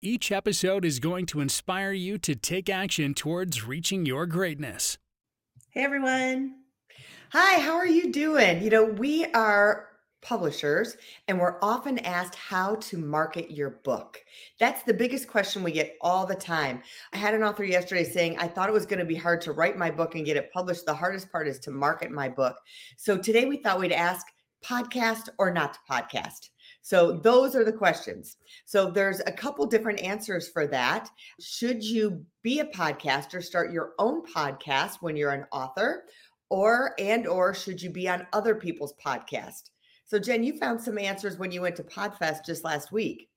Each episode is going to inspire you to take action towards reaching your greatness. Hey, everyone. Hi, how are you doing? You know, we are publishers and we're often asked how to market your book. That's the biggest question we get all the time. I had an author yesterday saying, I thought it was going to be hard to write my book and get it published. The hardest part is to market my book. So today we thought we'd ask podcast or not to podcast. So those are the questions. So there's a couple different answers for that. Should you be a podcaster, start your own podcast when you're an author, or and or should you be on other people's podcast? So Jen, you found some answers when you went to Podfest just last week.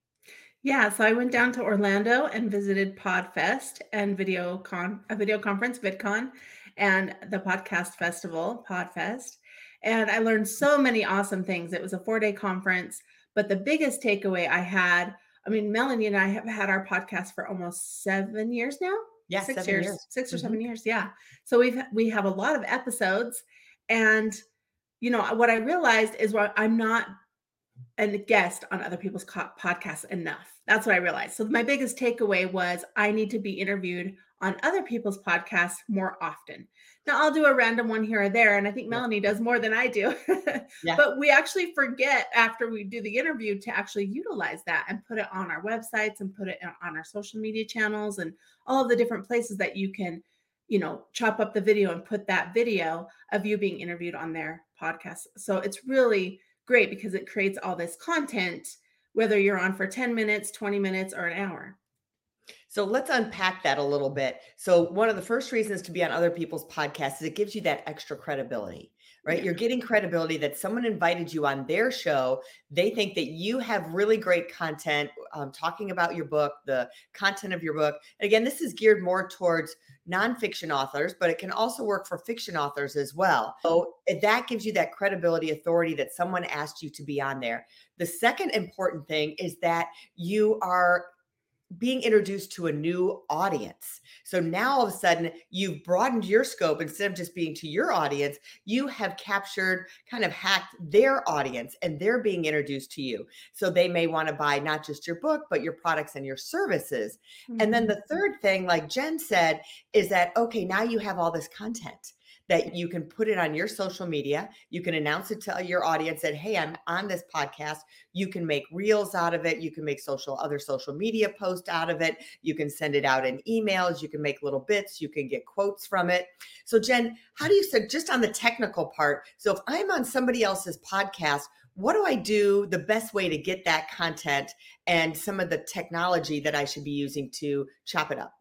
Yeah, so I went down to Orlando and visited Podfest and video con a video conference, VidCon, and the podcast festival, Podfest. And I learned so many awesome things. It was a four-day conference but the biggest takeaway I had, I mean, Melanie and I have had our podcast for almost seven years now. Yeah, six years, years, six or mm-hmm. seven years. Yeah. So we've we have a lot of episodes, and you know what I realized is what I'm not a guest on other people's podcasts enough. That's what I realized. So my biggest takeaway was I need to be interviewed on other people's podcasts more often. Now I'll do a random one here or there, and I think Melanie does more than I do. yeah. But we actually forget after we do the interview to actually utilize that and put it on our websites and put it on our social media channels and all of the different places that you can, you know, chop up the video and put that video of you being interviewed on their podcast. So it's really great because it creates all this content, whether you're on for 10 minutes, 20 minutes, or an hour. So let's unpack that a little bit. So one of the first reasons to be on other people's podcasts is it gives you that extra credibility, right? Yeah. You're getting credibility that someone invited you on their show. They think that you have really great content um, talking about your book, the content of your book. And again, this is geared more towards nonfiction authors, but it can also work for fiction authors as well. So that gives you that credibility, authority that someone asked you to be on there. The second important thing is that you are being introduced to a new audience. So now all of a sudden you've broadened your scope instead of just being to your audience, you have captured, kind of hacked their audience and they're being introduced to you. So they may want to buy not just your book, but your products and your services. Mm-hmm. And then mm-hmm. the third thing, like Jen said, is that, okay, now you have all this content that you can put it on your social media. You can announce it to your audience that, hey, I'm on this podcast. You can make reels out of it. You can make social other social media posts out of it. You can send it out in emails. You can make little bits. You can get quotes from it. So, Jen, how do you say just on the technical part? So, if I'm on somebody else's podcast, what do I do the best way to get that content and some of the technology that I should be using to chop it up?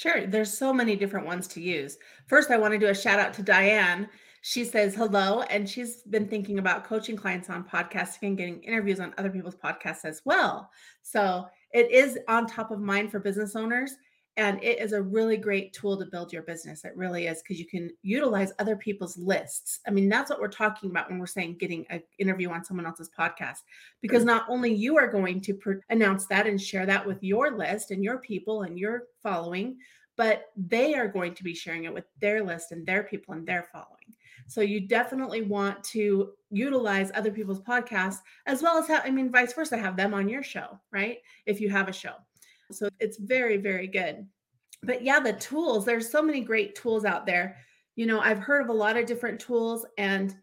Sure. There's so many different ones to use. First, I want to do a shout out to Diane. She says hello, and she's been thinking about coaching clients on podcasting and getting interviews on other people's podcasts as well. So it is on top of mind for business owners. And it is a really great tool to build your business. It really is because you can utilize other people's lists. I mean, that's what we're talking about when we're saying getting an interview on someone else's podcast, because not only you are going to pr- announce that and share that with your list and your people and your following, but they are going to be sharing it with their list and their people and their following. So you definitely want to utilize other people's podcasts as well as have, I mean, vice versa, have them on your show, right? If you have a show. So it's very, very good. But yeah, the tools, there's so many great tools out there. You know, I've heard of a lot of different tools, and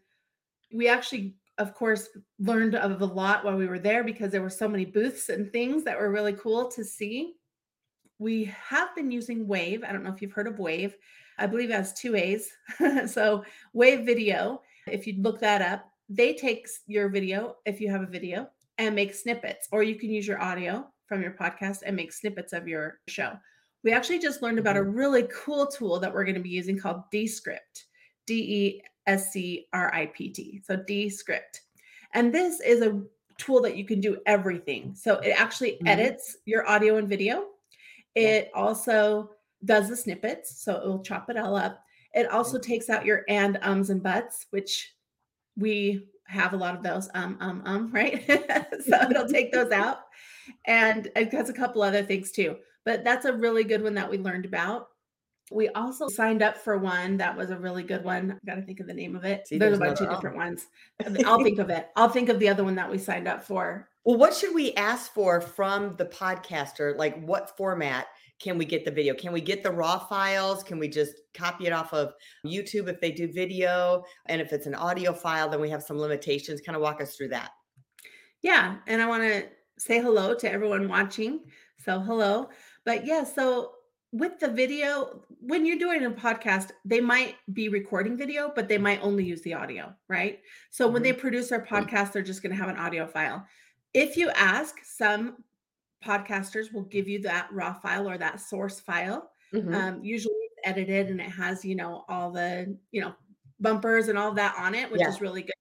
we actually, of course, learned of a lot while we were there because there were so many booths and things that were really cool to see. We have been using Wave. I don't know if you've heard of Wave. I believe it has two A's. so, Wave Video, if you look that up, they take your video, if you have a video, and make snippets, or you can use your audio from your podcast and make snippets of your show. We actually just learned about a mm-hmm. really cool tool that we're going to be using called Descript, D E S C R I P T. So Descript. And this is a tool that you can do everything. So it actually mm-hmm. edits your audio and video. It also does the snippets, so it will chop it all up. It also takes out your and ums and buts, which we have a lot of those um um um right so it'll take those out and it has a couple other things too but that's a really good one that we learned about we also signed up for one that was a really good one. I got to think of the name of it. See, there's, there's a bunch of different ones. I'll think of it. I'll think of the other one that we signed up for. Well, what should we ask for from the podcaster? Like, what format can we get the video? Can we get the raw files? Can we just copy it off of YouTube if they do video? And if it's an audio file, then we have some limitations. Kind of walk us through that. Yeah, and I want to say hello to everyone watching. So hello. But yeah, so with the video, when you're doing a podcast, they might be recording video, but they might only use the audio, right? So when they produce their podcast, they're just going to have an audio file. If you ask, some podcasters will give you that raw file or that source file. Mhm. Um, usually it's edited and it has, you know, all the, you know, bumpers and all that on it, which Yeah. is really good.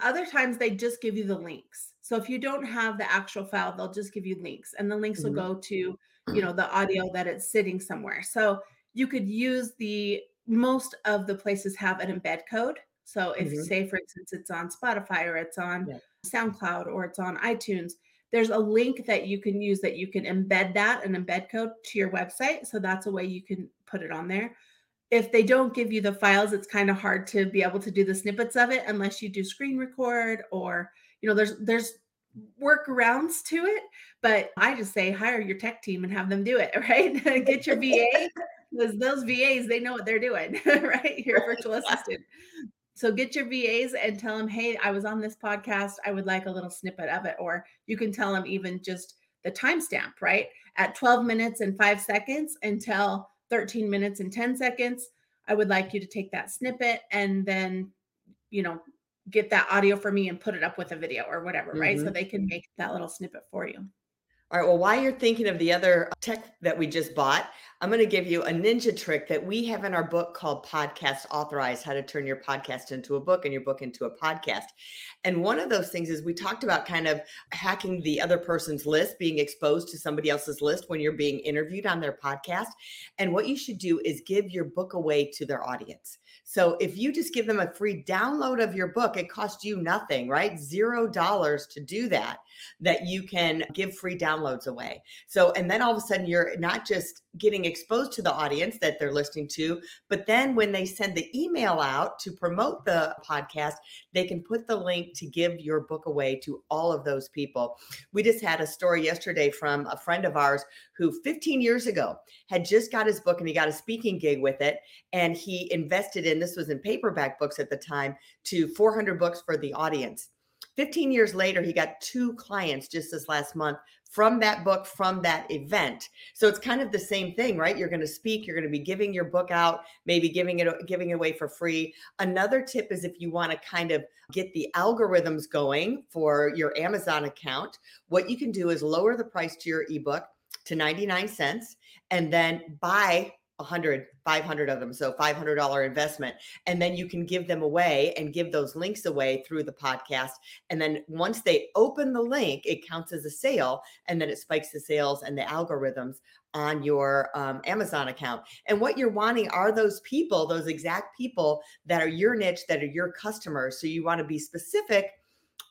Other times they just give you the links. So if you don't have the actual file, they'll just give you links and the links Mhm. will go to, you know, the audio that it's sitting somewhere. So you could use the most of the places have an embed code. So if Mhm. say for instance it's on Spotify or it's on Yeah. SoundCloud or it's on iTunes, there's a link that you can use that you can embed that an embed code to your website. So that's a way you can put it on there. If they don't give you the files, it's kind of hard to be able to do the snippets of it unless you do screen record or you know there's there's workarounds to it. But I just say hire your tech team and have them do it, right? Get your VA because those VAs they know what they're doing, right? Your virtual assistant. So get your VAs and tell them, hey, I was on this podcast. I would like a little snippet of it. Or you can tell them even just the timestamp, right? At 12 minutes and five seconds until 13 minutes and 10 seconds. I would like you to take that snippet and then, you know, get that audio for me and put it up with a video or whatever, right? So mm-hmm. they can make that little snippet for you. All right. Well, while you're thinking of the other uh, tech that we just bought, I'm going to give you a ninja trick that we have in our book called Podcast Authorized How to Turn Your Podcast into a Book and Your Book into a Podcast. And one of those things is we talked about kind of hacking the other person's list, being exposed to somebody else's list when you're being interviewed on their podcast. And what you should do is give your book away to their audience. So if you just give them a free download of your book, it costs you nothing, right? Zero dollars to do that, that you can give free downloads away. So, and then all of a sudden you're not just getting exposed to the audience that they're listening to, but then when they send the email out to promote the podcast, they can put the link to give your book away to all of those people. We just had a story yesterday from a friend of ours who 15 years ago had just got his book and he got a speaking gig with it. And he invested in this was in paperback books at the time to 400 books for the audience. 15 years later, he got two clients just this last month from that book, from that event. So it's kind of the same thing, right? You're going to speak, you're going to be giving your book out, maybe giving it giving it away for free. Another tip is if you want to kind of get the algorithms going for your Amazon account, what you can do is lower the price to your ebook to 99 cents and then buy 100 500 of them so $500 investment. And then you can give them away and give those links away through the podcast. And then once they open the link it counts as a sale and then it spikes the sales and the algorithms on your um, amazon account. And what you're wanting are those people those exact people that are your niche that are your customers. So you want to be specific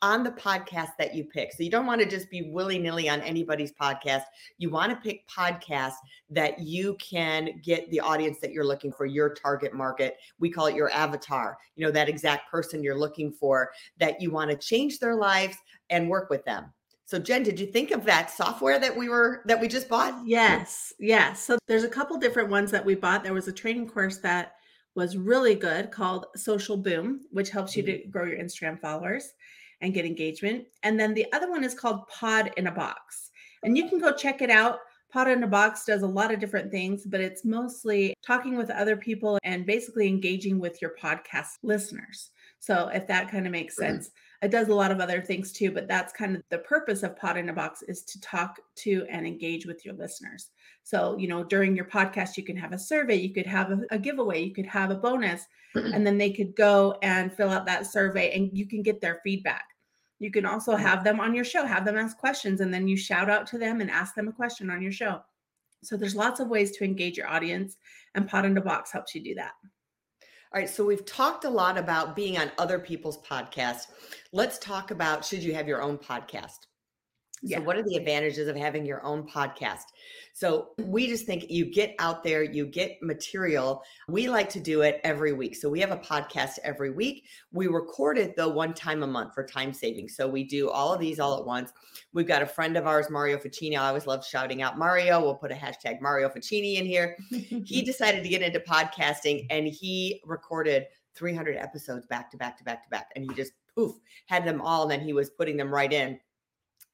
on the podcast that you pick. So you don't want to just be willy nilly on anybody's podcast. You want to pick podcasts that you can get the audience that you're looking for, your target market. We call it your avatar, you know, that exact person you're looking for that you want to change their lives and work with them. So Jen, did you think of that software that we were that we just bought? Yes, yes. So there's a couple different ones that we bought. There was a training course that was really good called Social Boom, which helps you to mm-hmm. grow your Instagram followers and get engagement. And then the other one is called Pod in a Box. And you can go check it out. Pod in a Box does a lot of different things, but it's mostly talking with other people and basically engaging with your podcast listeners. So if that kind of makes sense, it does a lot of other things too, but that's kind of the purpose of Pod in a Box is to talk to and engage with your listeners. So, you know, during your podcast, you can have a survey, you could have a, a giveaway, you could have a bonus, mm-hmm. and then they could go and fill out that survey and you can get their feedback. You can also mm-hmm. have them on your show, have them ask questions, and then you shout out to them and ask them a question on your show. So there's lots of ways to engage your audience, and Pod in a Box helps you do that. All right, so we've talked a lot about being on other people's podcasts. Let's talk about should you have your own podcast? Yeah. So, what are the advantages of having your own podcast? So, we just think you get out there, you get material. We like to do it every week. So, we have a podcast every week. We record it though one time a month for time saving. So, we do all of these all at once. We've got a friend of ours, Mario Ficini. I always love shouting out Mario. We'll put a hashtag Mario Ficini in here. he decided to get into podcasting and he recorded 300 episodes back to back to back to back. And he just poof had them all. And then he was putting them right in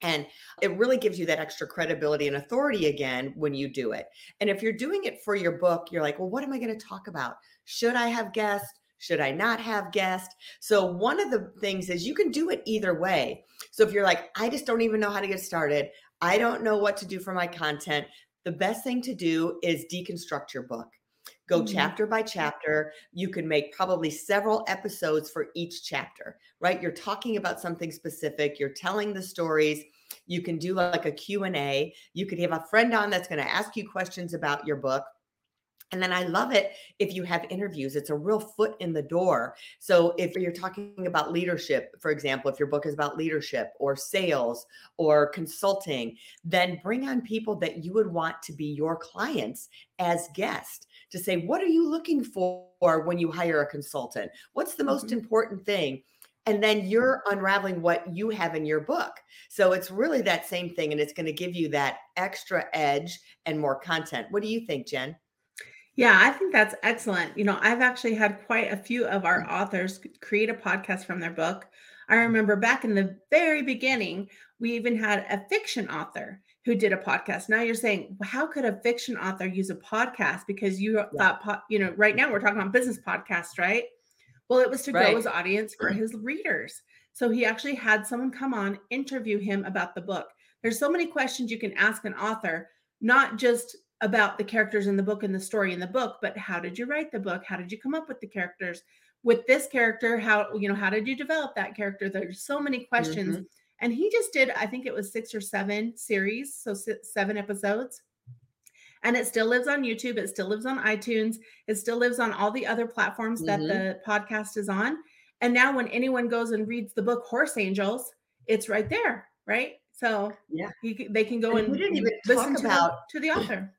and it really gives you that extra credibility and authority again when you do it. And if you're doing it for your book, you're like, well, what am I going to talk about? Should I have guests? Should I not have guests? So, one of the things is you can do it either way. So, if you're like, I just don't even know how to get started, I don't know what to do for my content, the best thing to do is deconstruct your book. Go mm-hmm. chapter by chapter. You can make probably several episodes for each chapter, right? You're talking about something specific, you're telling the stories. You can do like a Q&A. You could have a friend on that's going to ask you questions about your book. And then I love it if you have interviews. It's a real foot in the door. So if you're talking about leadership, for example, if your book is about leadership or sales or consulting, then bring on people that you would want to be your clients as guests to say, what are you looking for when you hire a consultant? What's the most mm-hmm. important thing? And then you're unraveling what you have in your book. So it's really that same thing. And it's going to give you that extra edge and more content. What do you think, Jen? Yeah, I think that's excellent. You know, I've actually had quite a few of our authors create a podcast from their book. I remember back in the very beginning, we even had a fiction author who did a podcast. Now you're saying, well, how could a fiction author use a podcast? Because you yeah. thought, you know, right now we're talking about business podcasts, right? Well, it was to right. grow his audience for his readers. So he actually had someone come on, interview him about the book. There's so many questions you can ask an author, not just about the characters in the book and the story in the book, but how did you write the book? How did you come up with the characters? With this character, how you know, how did you develop that character? There's so many questions. Mm-hmm. And he just did, I think it was six or seven series, so seven episodes. And it still lives on YouTube. It still lives on iTunes. It still lives on all the other platforms mm-hmm. that the podcast is on. And now, when anyone goes and reads the book Horse Angels, it's right there, right? So yeah, you, they can go and, and we didn't even listen talk about to the, to the author.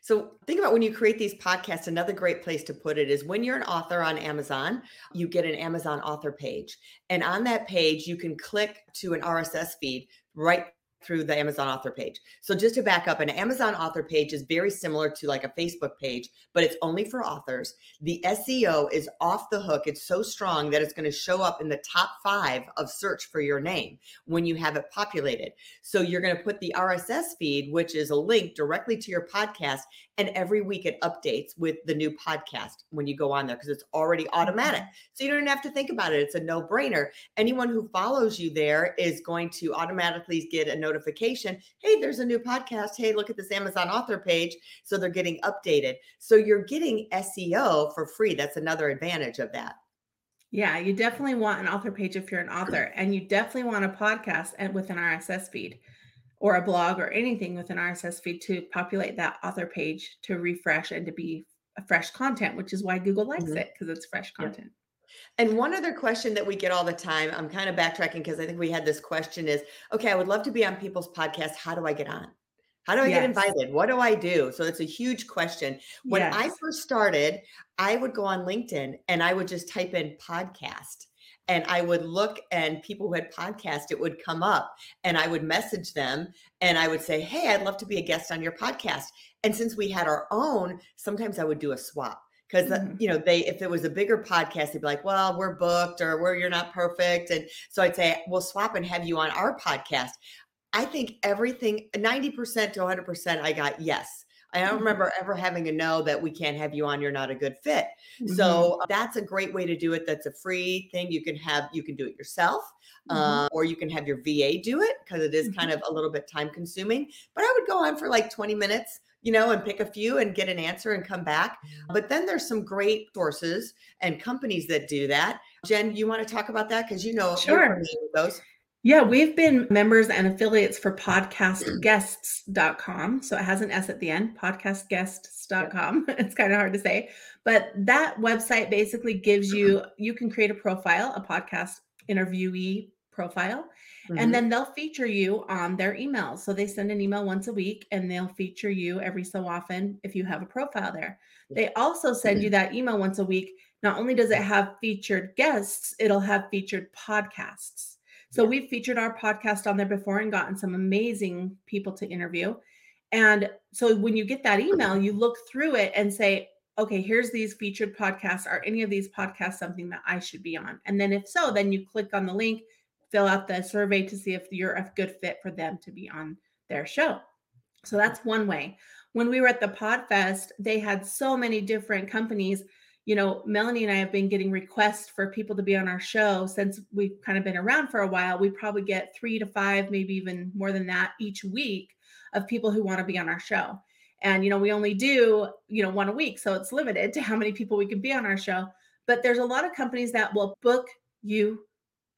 So think about when you create these podcasts, another great place to put it is when you're an author on Amazon, you get an Amazon author page. And on that page, you can click to an RSS feed right through the Amazon author page. So just to back up, an Amazon author page is very similar to like a Facebook page, but it's only for authors. The SEO is off the hook. It's so strong that it's going to show up in the top five of search for your name when you have it populated. So you're going to put the RSS feed, which is a link directly to your podcast, and every week it updates with the new podcast when you go on there because it's already automatic. Mm-hmm. So you don't even have to think about it. It's a no brainer. Anyone who follows you there is going to automatically get a notification hey, there's a new podcast. Hey, look at this Amazon author page. So they're getting updated. So you're getting SEO for free. That's another advantage of that. Yeah, you definitely want an author page if you're an author, and you definitely want a podcast and with an RSS feed or a blog or anything with an RSS feed to populate that author page to refresh and to be fresh content, which is why Google likes mm-hmm. it because it's fresh content. And one other question that we get all the time, I'm kind of backtracking because I think we had this question is okay, I would love to be on people's podcasts. How do I get on? How do I yes. get invited? What do I do? So it's a huge question. When yes. I first started, I would go on LinkedIn and I would just type in podcast and I would look and people who had podcast, it would come up and I would message them and I would say, Hey, I'd love to be a guest on your podcast. And since we had our own, sometimes I would do a swap because uh, mm-hmm. you know they if it was a bigger podcast they'd be like well we're booked or we're you're not perfect and so i'd say we'll swap and have you on our podcast i think everything 90% to 100% i got yes I don't mm-hmm. remember ever having a no that we can't have you on. You're not a good fit. Mm-hmm. So that's a great way to do it. That's a free thing. You can have, you can do it yourself, mm-hmm. uh, or you can have your VA do it because it is kind mm-hmm. of a little bit time consuming. But I would go on for like 20 minutes, you know, and pick a few and get an answer and come back. But then there's some great sources and companies that do that. Jen, you want to talk about that because you know sure. those. Yeah, we've been members and affiliates for podcastguests.com. So it has an S at the end, podcastguests.com. It's kind of hard to say. But that website basically gives you, you can create a profile, a podcast interviewee profile, mm-hmm. and then they'll feature you on their emails. So they send an email once a week and they'll feature you every so often if you have a profile there. They also send you that email once a week. Not only does it have featured guests, it'll have featured podcasts. So yeah. we've featured our podcast on there before and gotten some amazing people to interview. And so when you get that email, you look through it and say, okay, here's these featured podcasts. Are any of these podcasts something that I should be on? And then if so, then you click on the link, fill out the survey to see if you're a good fit for them to be on their show. So that's one way. When we were at the Podfest, they had so many different companies. You know, Melanie and I have been getting requests for people to be on our show since we've kind of been around for a while. We probably get three to five, maybe even more than that each week of people who want to be on our show and you know we only do you know one a week so it's limited to how many people we can be on our show but there's a lot of companies that will book you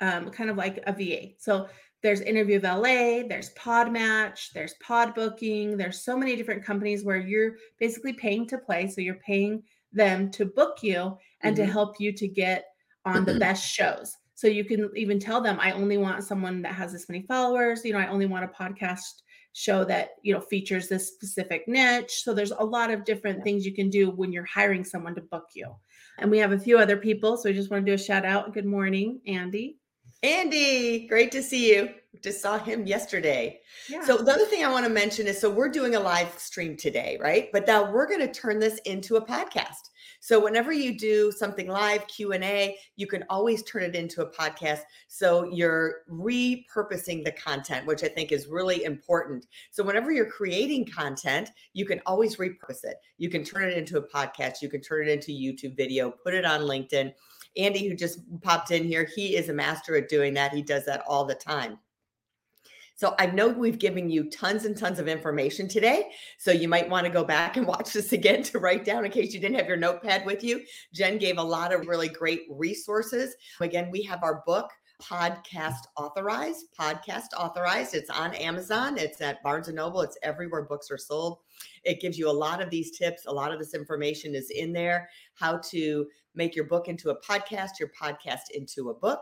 um, kind of like a va so there's Interview Valet there's podmatch there's pod booking there's so many different companies where you're basically paying to play. So you're paying them to book you and mm-hmm. to help you to get on the best shows. So you can even tell them i only want someone that has this many followers. You know i only want a podcast show that you know features this specific niche. So there's a lot of different things you can do when you're hiring someone to book you. And we have a few other people so I just want to do a shout out. Good morning andy andy great to see you just saw him yesterday yeah. so the other thing i want to mention is so we're doing a live stream today right but now we're going to turn this into a podcast so whenever you do something live Q&A, you can always turn it into a podcast. So you're repurposing the content, which I think is really important. So whenever you're creating content, you can always repurpose it. You can turn it into a podcast, you can turn it into YouTube video, put it on LinkedIn. Andy, who just popped in here, he is a master at doing that. He does that all the time. So I know we've given you tons and tons of information today. So you might want to go back and watch this again to write down in case you didn't have your notepad with you. Jen gave a lot of really great resources. Again, we have our book podcast authorized podcast authorized it's on amazon it's at barnes and noble it's everywhere books are sold it gives you a lot of these tips a lot of this information is in there how to make your book into a podcast your podcast into a book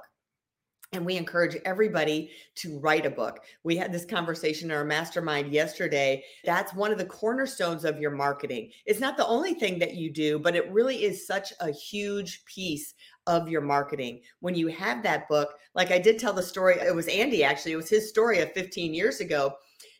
and we encourage everybody to write a book. We had this conversation in our mastermind yesterday. That's one of the cornerstones of your marketing. It's not the only thing that you do, but it really is such a huge piece of your marketing. When you have that book, like I did tell the story, it was Andy actually, it was his story of 15 years ago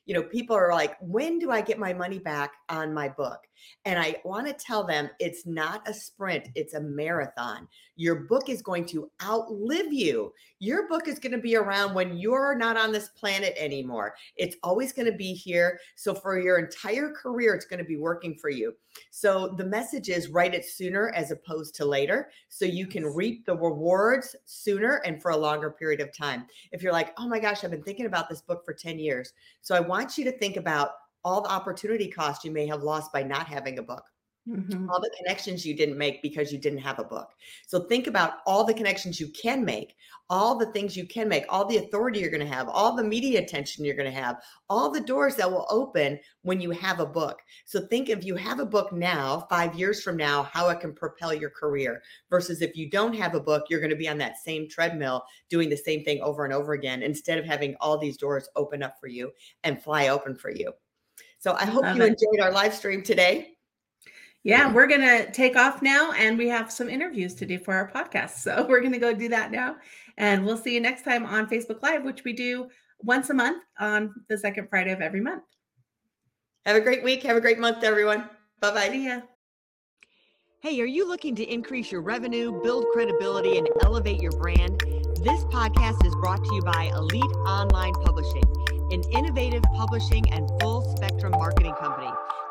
you know, people are like, when do I get my money back on my book? And I want to tell them it's not a sprint, it's a marathon. Your book is going to outlive you. Your book is going to be around when you're not on this planet anymore. It's always going to be here. So for your entire career, it's going to be working for you. So the message is write it sooner as opposed to later so you can reap the rewards sooner and for a longer period of time. If you're like, oh my gosh, I've been thinking about this book for 10 years. So I want you to think about all the opportunity cost you may have lost by not having a book. Mm-hmm. All the connections you didn't make because you didn't have a book. So think about all the connections you can make, all the things you can make, all the authority you're going to have, all the media attention you're going to have, all the doors that will open when you have a book. So think if you have a book now, five years from now, how it can propel your career versus if you don't have a book, you're going to be on that same treadmill doing the same thing over and over again instead of having all these doors open up for you and fly open for you. So I hope Love you it. enjoyed our live stream today. Yeah, we're going to take off now and we have some interviews to do for our podcast. So we're going to go do that now. And we'll see you next time on Facebook Live, which we do once a month on the second Friday of every month. Have a great week. Have a great month, everyone. Bye bye. See ya. Hey, are you looking to increase your revenue, build credibility, and elevate your brand? This podcast is brought to you by Elite Online Publishing, an innovative publishing and full spectrum marketing company.